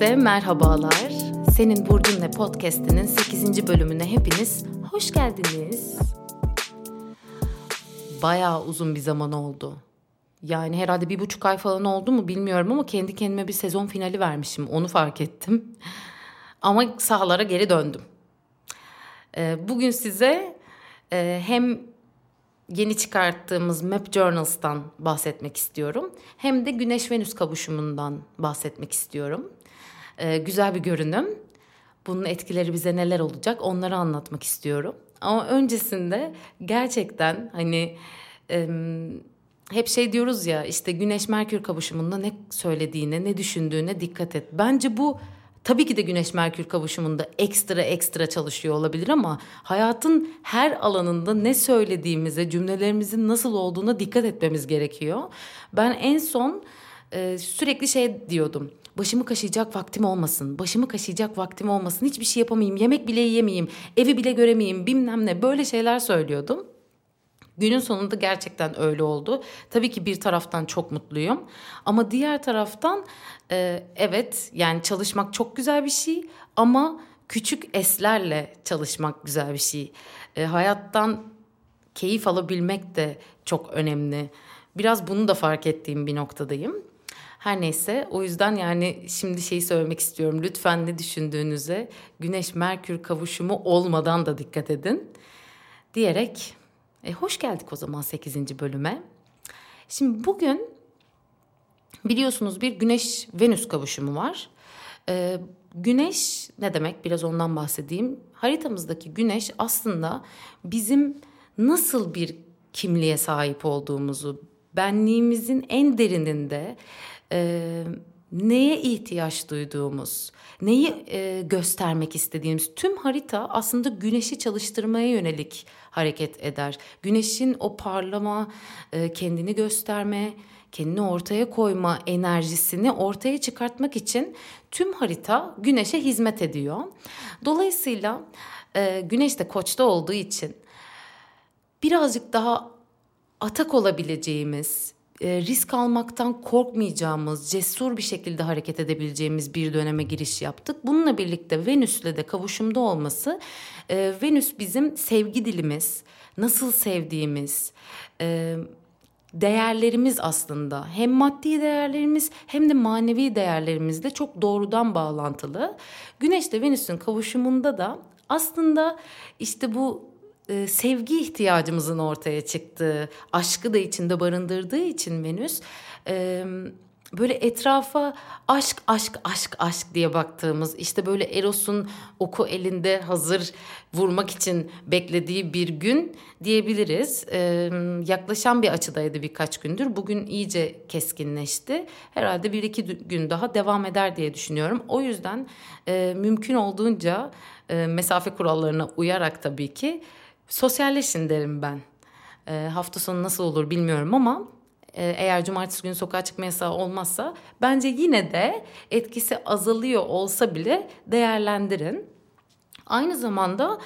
Herkese merhabalar. Senin Burcun Ne podcast'inin 8. bölümüne hepiniz hoş geldiniz. Bayağı uzun bir zaman oldu. Yani herhalde bir buçuk ay falan oldu mu bilmiyorum ama kendi kendime bir sezon finali vermişim. Onu fark ettim. Ama sahalara geri döndüm. Ee, bugün size e, hem yeni çıkarttığımız Map Journals'tan bahsetmek istiyorum. Hem de Güneş-Venüs kavuşumundan bahsetmek istiyorum. Ee, güzel bir görünüm. Bunun etkileri bize neler olacak onları anlatmak istiyorum. Ama öncesinde gerçekten hani e, hep şey diyoruz ya işte Güneş Merkür kavuşumunda ne söylediğine, ne düşündüğüne dikkat et. Bence bu Tabii ki de Güneş Merkür kavuşumunda ekstra ekstra çalışıyor olabilir ama hayatın her alanında ne söylediğimize, cümlelerimizin nasıl olduğuna dikkat etmemiz gerekiyor. Ben en son e, sürekli şey diyordum. Başımı kaşıyacak vaktim olmasın. Başımı kaşıyacak vaktim olmasın. Hiçbir şey yapamayayım. Yemek bile yiyemeyeyim. Evi bile göremeyeyim. Bilmem ne. Böyle şeyler söylüyordum. Günün sonunda gerçekten öyle oldu. Tabii ki bir taraftan çok mutluyum ama diğer taraftan e, evet yani çalışmak çok güzel bir şey ama küçük eslerle çalışmak güzel bir şey. E, hayattan keyif alabilmek de çok önemli. Biraz bunu da fark ettiğim bir noktadayım. Her neyse o yüzden yani şimdi şeyi söylemek istiyorum. Lütfen ne düşündüğünüze Güneş Merkür kavuşumu olmadan da dikkat edin. Diyerek e, hoş geldik o zaman 8. bölüme. Şimdi bugün biliyorsunuz bir Güneş-Venüs kavuşumu var. E, güneş ne demek? Biraz ondan bahsedeyim. Haritamızdaki Güneş aslında bizim nasıl bir kimliğe sahip olduğumuzu, benliğimizin en derininde e, neye ihtiyaç duyduğumuz, neyi e, göstermek istediğimiz tüm harita aslında güneşi çalıştırmaya yönelik hareket eder. Güneşin o parlama, e, kendini gösterme, kendini ortaya koyma enerjisini ortaya çıkartmak için tüm harita güneşe hizmet ediyor. Dolayısıyla e, güneş de koçta olduğu için birazcık daha atak olabileceğimiz, risk almaktan korkmayacağımız, cesur bir şekilde hareket edebileceğimiz bir döneme giriş yaptık. Bununla birlikte Venüs'le de kavuşumda olması, e, Venüs bizim sevgi dilimiz, nasıl sevdiğimiz, e, değerlerimiz aslında hem maddi değerlerimiz hem de manevi değerlerimizle çok doğrudan bağlantılı. Güneş de Venüs'ün kavuşumunda da aslında işte bu e, sevgi ihtiyacımızın ortaya çıktığı, aşkı da içinde barındırdığı için Venüs e, böyle etrafa aşk aşk aşk aşk diye baktığımız işte böyle Eros'un oku elinde hazır vurmak için beklediği bir gün diyebiliriz. Ee, yaklaşan bir açıdaydı birkaç gündür. Bugün iyice keskinleşti. Herhalde bir iki gün daha devam eder diye düşünüyorum. O yüzden e, mümkün olduğunca e, mesafe kurallarına uyarak tabii ki sosyalleşin derim ben. E, hafta sonu nasıl olur bilmiyorum ama e, eğer cumartesi günü sokağa çıkma yasağı olmazsa bence yine de etkisi azalıyor olsa bile değerlendirin. Aynı zamanda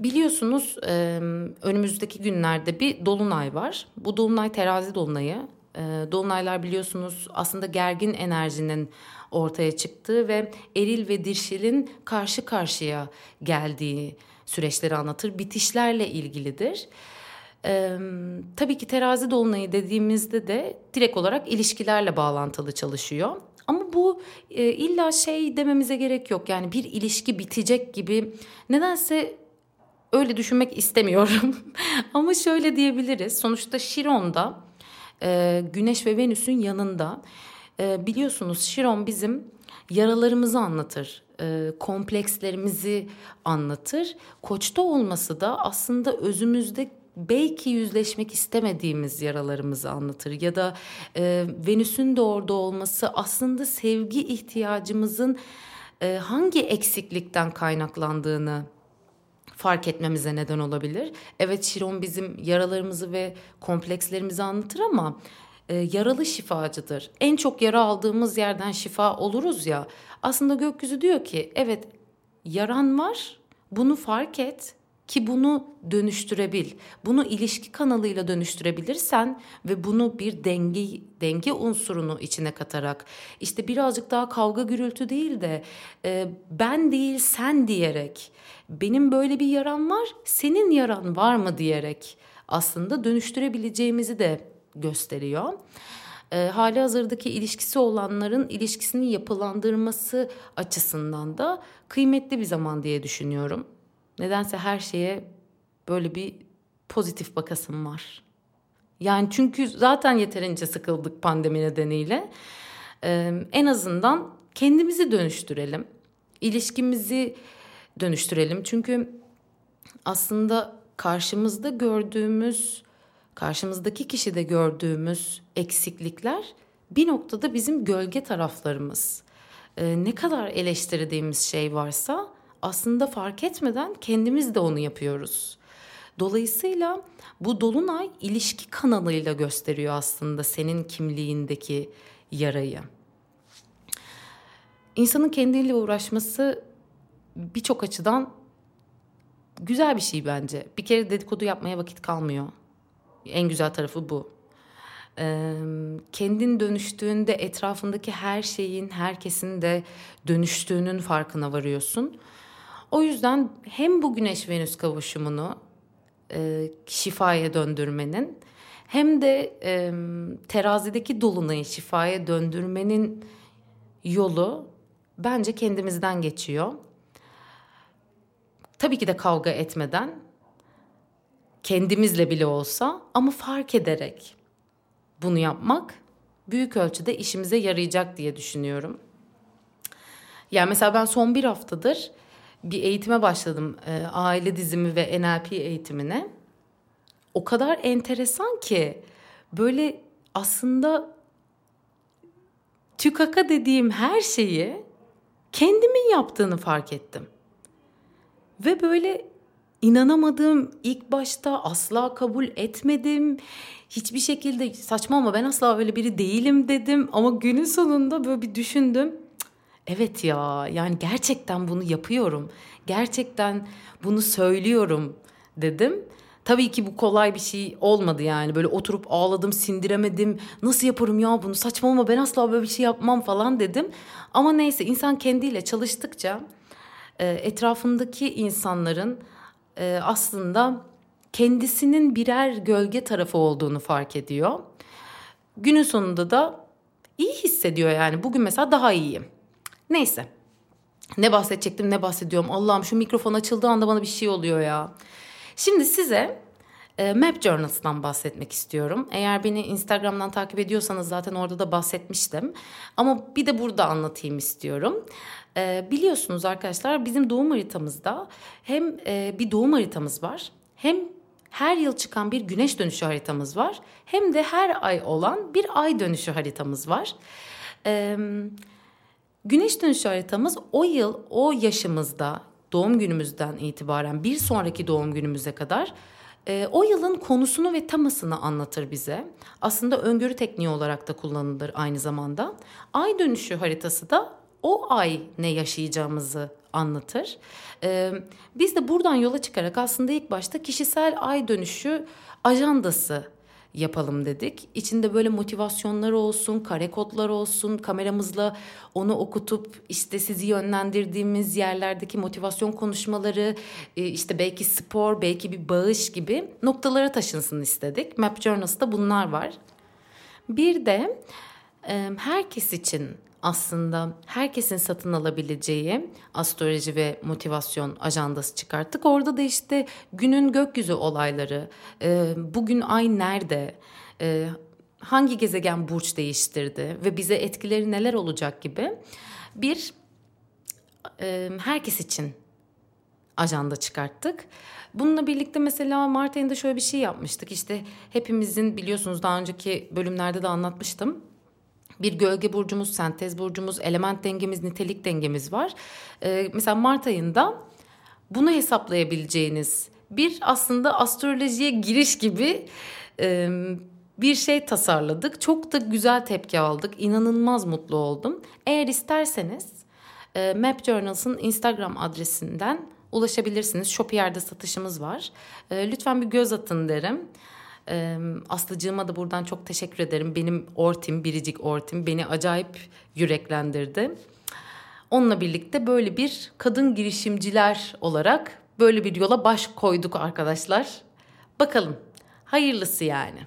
biliyorsunuz e, önümüzdeki günlerde bir dolunay var. Bu dolunay terazi dolunayı. E, dolunaylar biliyorsunuz aslında gergin enerjinin ortaya çıktığı ve eril ve dişilin karşı karşıya geldiği süreçleri anlatır. Bitişlerle ilgilidir. Ee, tabii ki terazi dolunayı dediğimizde de direkt olarak ilişkilerle bağlantılı çalışıyor. Ama bu e, illa şey dememize gerek yok. Yani bir ilişki bitecek gibi nedense öyle düşünmek istemiyorum. Ama şöyle diyebiliriz. Sonuçta Şiron'da e, Güneş ve Venüs'ün yanında e, biliyorsunuz Şiron bizim yaralarımızı anlatır, e, komplekslerimizi anlatır. Koçta olması da aslında özümüzde belki yüzleşmek istemediğimiz yaralarımızı anlatır ya da e, Venüs'ün de orada olması aslında sevgi ihtiyacımızın e, hangi eksiklikten kaynaklandığını fark etmemize neden olabilir. Evet Şiron bizim yaralarımızı ve komplekslerimizi anlatır ama e, yaralı şifacıdır. En çok yara aldığımız yerden şifa oluruz ya. Aslında gökyüzü diyor ki evet yaran var bunu fark et ki bunu dönüştürebil. Bunu ilişki kanalıyla dönüştürebilirsen ve bunu bir denge denge unsurunu içine katarak işte birazcık daha kavga gürültü değil de e, ben değil sen diyerek benim böyle bir yaram var senin yaran var mı diyerek aslında dönüştürebileceğimizi de gösteriyor. E, hali hazırdaki ilişkisi olanların ilişkisini yapılandırması açısından da kıymetli bir zaman diye düşünüyorum. Nedense her şeye böyle bir pozitif bakasım var. Yani çünkü zaten yeterince sıkıldık pandemi nedeniyle. Ee, en azından kendimizi dönüştürelim. İlişkimizi dönüştürelim. Çünkü aslında karşımızda gördüğümüz, karşımızdaki kişide gördüğümüz eksiklikler bir noktada bizim gölge taraflarımız. Ee, ne kadar eleştirdiğimiz şey varsa aslında fark etmeden kendimiz de onu yapıyoruz. Dolayısıyla bu dolunay ilişki kanalıyla gösteriyor aslında senin kimliğindeki yarayı. İnsanın kendiyle uğraşması birçok açıdan güzel bir şey bence. Bir kere dedikodu yapmaya vakit kalmıyor. En güzel tarafı bu. Ee, kendin dönüştüğünde etrafındaki her şeyin, herkesin de dönüştüğünün farkına varıyorsun. O yüzden hem bu Güneş Venüs kavuşumunu e, şifaya döndürmenin hem de e, terazideki dolunayı şifaya döndürmenin yolu bence kendimizden geçiyor. Tabii ki de kavga etmeden kendimizle bile olsa ama fark ederek bunu yapmak büyük ölçüde işimize yarayacak diye düşünüyorum. Yani mesela ben son bir haftadır bir eğitime başladım. E, aile dizimi ve NLP eğitimine. O kadar enteresan ki böyle aslında tükaka dediğim her şeyi kendimin yaptığını fark ettim. Ve böyle inanamadım. ilk başta asla kabul etmedim. Hiçbir şekilde saçma ama ben asla öyle biri değilim dedim. Ama günün sonunda böyle bir düşündüm evet ya yani gerçekten bunu yapıyorum. Gerçekten bunu söylüyorum dedim. Tabii ki bu kolay bir şey olmadı yani. Böyle oturup ağladım, sindiremedim. Nasıl yaparım ya bunu saçmalama ben asla böyle bir şey yapmam falan dedim. Ama neyse insan kendiyle çalıştıkça etrafındaki insanların e, aslında kendisinin birer gölge tarafı olduğunu fark ediyor. Günün sonunda da iyi hissediyor yani. Bugün mesela daha iyiyim. Neyse. Ne bahsedecektim ne bahsediyorum. Allah'ım şu mikrofon açıldığı anda bana bir şey oluyor ya. Şimdi size e, Map Journals'tan bahsetmek istiyorum. Eğer beni Instagram'dan takip ediyorsanız zaten orada da bahsetmiştim. Ama bir de burada anlatayım istiyorum. E, biliyorsunuz arkadaşlar bizim doğum haritamızda hem e, bir doğum haritamız var hem her yıl çıkan bir güneş dönüşü haritamız var. Hem de her ay olan bir ay dönüşü haritamız var. Evet Güneş dönüşü haritamız o yıl o yaşımızda doğum günümüzden itibaren bir sonraki doğum günümüze kadar e, o yılın konusunu ve temasını anlatır bize. Aslında öngörü tekniği olarak da kullanılır aynı zamanda. Ay dönüşü haritası da o ay ne yaşayacağımızı anlatır. Ee, biz de buradan yola çıkarak aslında ilk başta kişisel ay dönüşü ajandası yapalım dedik. İçinde böyle motivasyonlar olsun, kare kodlar olsun, kameramızla onu okutup işte sizi yönlendirdiğimiz yerlerdeki motivasyon konuşmaları, e, işte belki spor, belki bir bağış gibi noktalara taşınsın istedik. Map Journals'ta bunlar var. Bir de herkes için aslında herkesin satın alabileceği astroloji ve motivasyon ajandası çıkarttık. Orada da işte günün gökyüzü olayları, e, bugün ay nerede, e, hangi gezegen burç değiştirdi ve bize etkileri neler olacak gibi bir e, herkes için ajanda çıkarttık. Bununla birlikte mesela Mart ayında şöyle bir şey yapmıştık. İşte hepimizin biliyorsunuz daha önceki bölümlerde de anlatmıştım bir gölge burcumuz, sentez burcumuz, element dengemiz, nitelik dengemiz var. Ee, mesela Mart ayında bunu hesaplayabileceğiniz bir aslında astrolojiye giriş gibi e, bir şey tasarladık. Çok da güzel tepki aldık. İnanılmaz mutlu oldum. Eğer isterseniz e, Map Journals'ın Instagram adresinden ulaşabilirsiniz. Shopier'de satışımız var. E, lütfen bir göz atın derim. E, Aslıcığıma da buradan çok teşekkür ederim. Benim ortim, biricik ortim beni acayip yüreklendirdi. Onunla birlikte böyle bir kadın girişimciler olarak böyle bir yola baş koyduk arkadaşlar. Bakalım hayırlısı yani.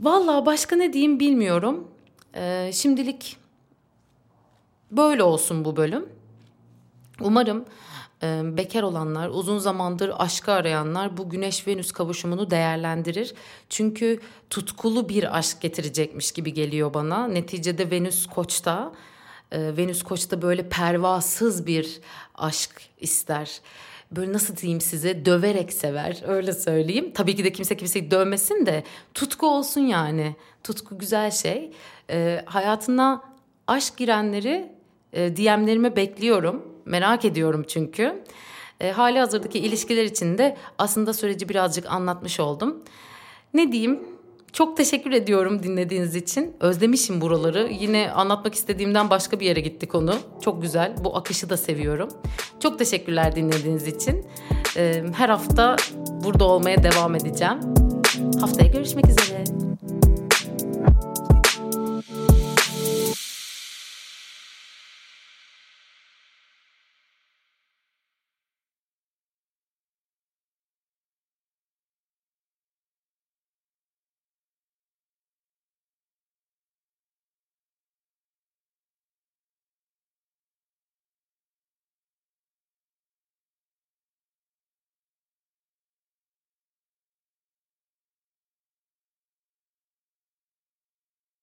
Vallahi başka ne diyeyim bilmiyorum. Ee, şimdilik böyle olsun bu bölüm. Umarım e, bekar olanlar, uzun zamandır aşkı arayanlar bu Güneş-Venüs kavuşumunu değerlendirir. Çünkü tutkulu bir aşk getirecekmiş gibi geliyor bana. Neticede Venüs Koç'ta, e, Venüs Koç'ta böyle pervasız bir aşk ister böyle nasıl diyeyim size döverek sever öyle söyleyeyim. Tabii ki de kimse kimseyi dövmesin de tutku olsun yani. Tutku güzel şey. E, hayatına aşk girenleri e, DM'lerime bekliyorum. Merak ediyorum çünkü. E, hali hazırdaki ilişkiler için de aslında süreci birazcık anlatmış oldum. Ne diyeyim? Çok teşekkür ediyorum dinlediğiniz için. Özlemişim buraları. Yine anlatmak istediğimden başka bir yere gitti konu. Çok güzel. Bu akışı da seviyorum. Çok teşekkürler dinlediğiniz için. Ee, her hafta burada olmaya devam edeceğim. Haftaya görüşmek üzere.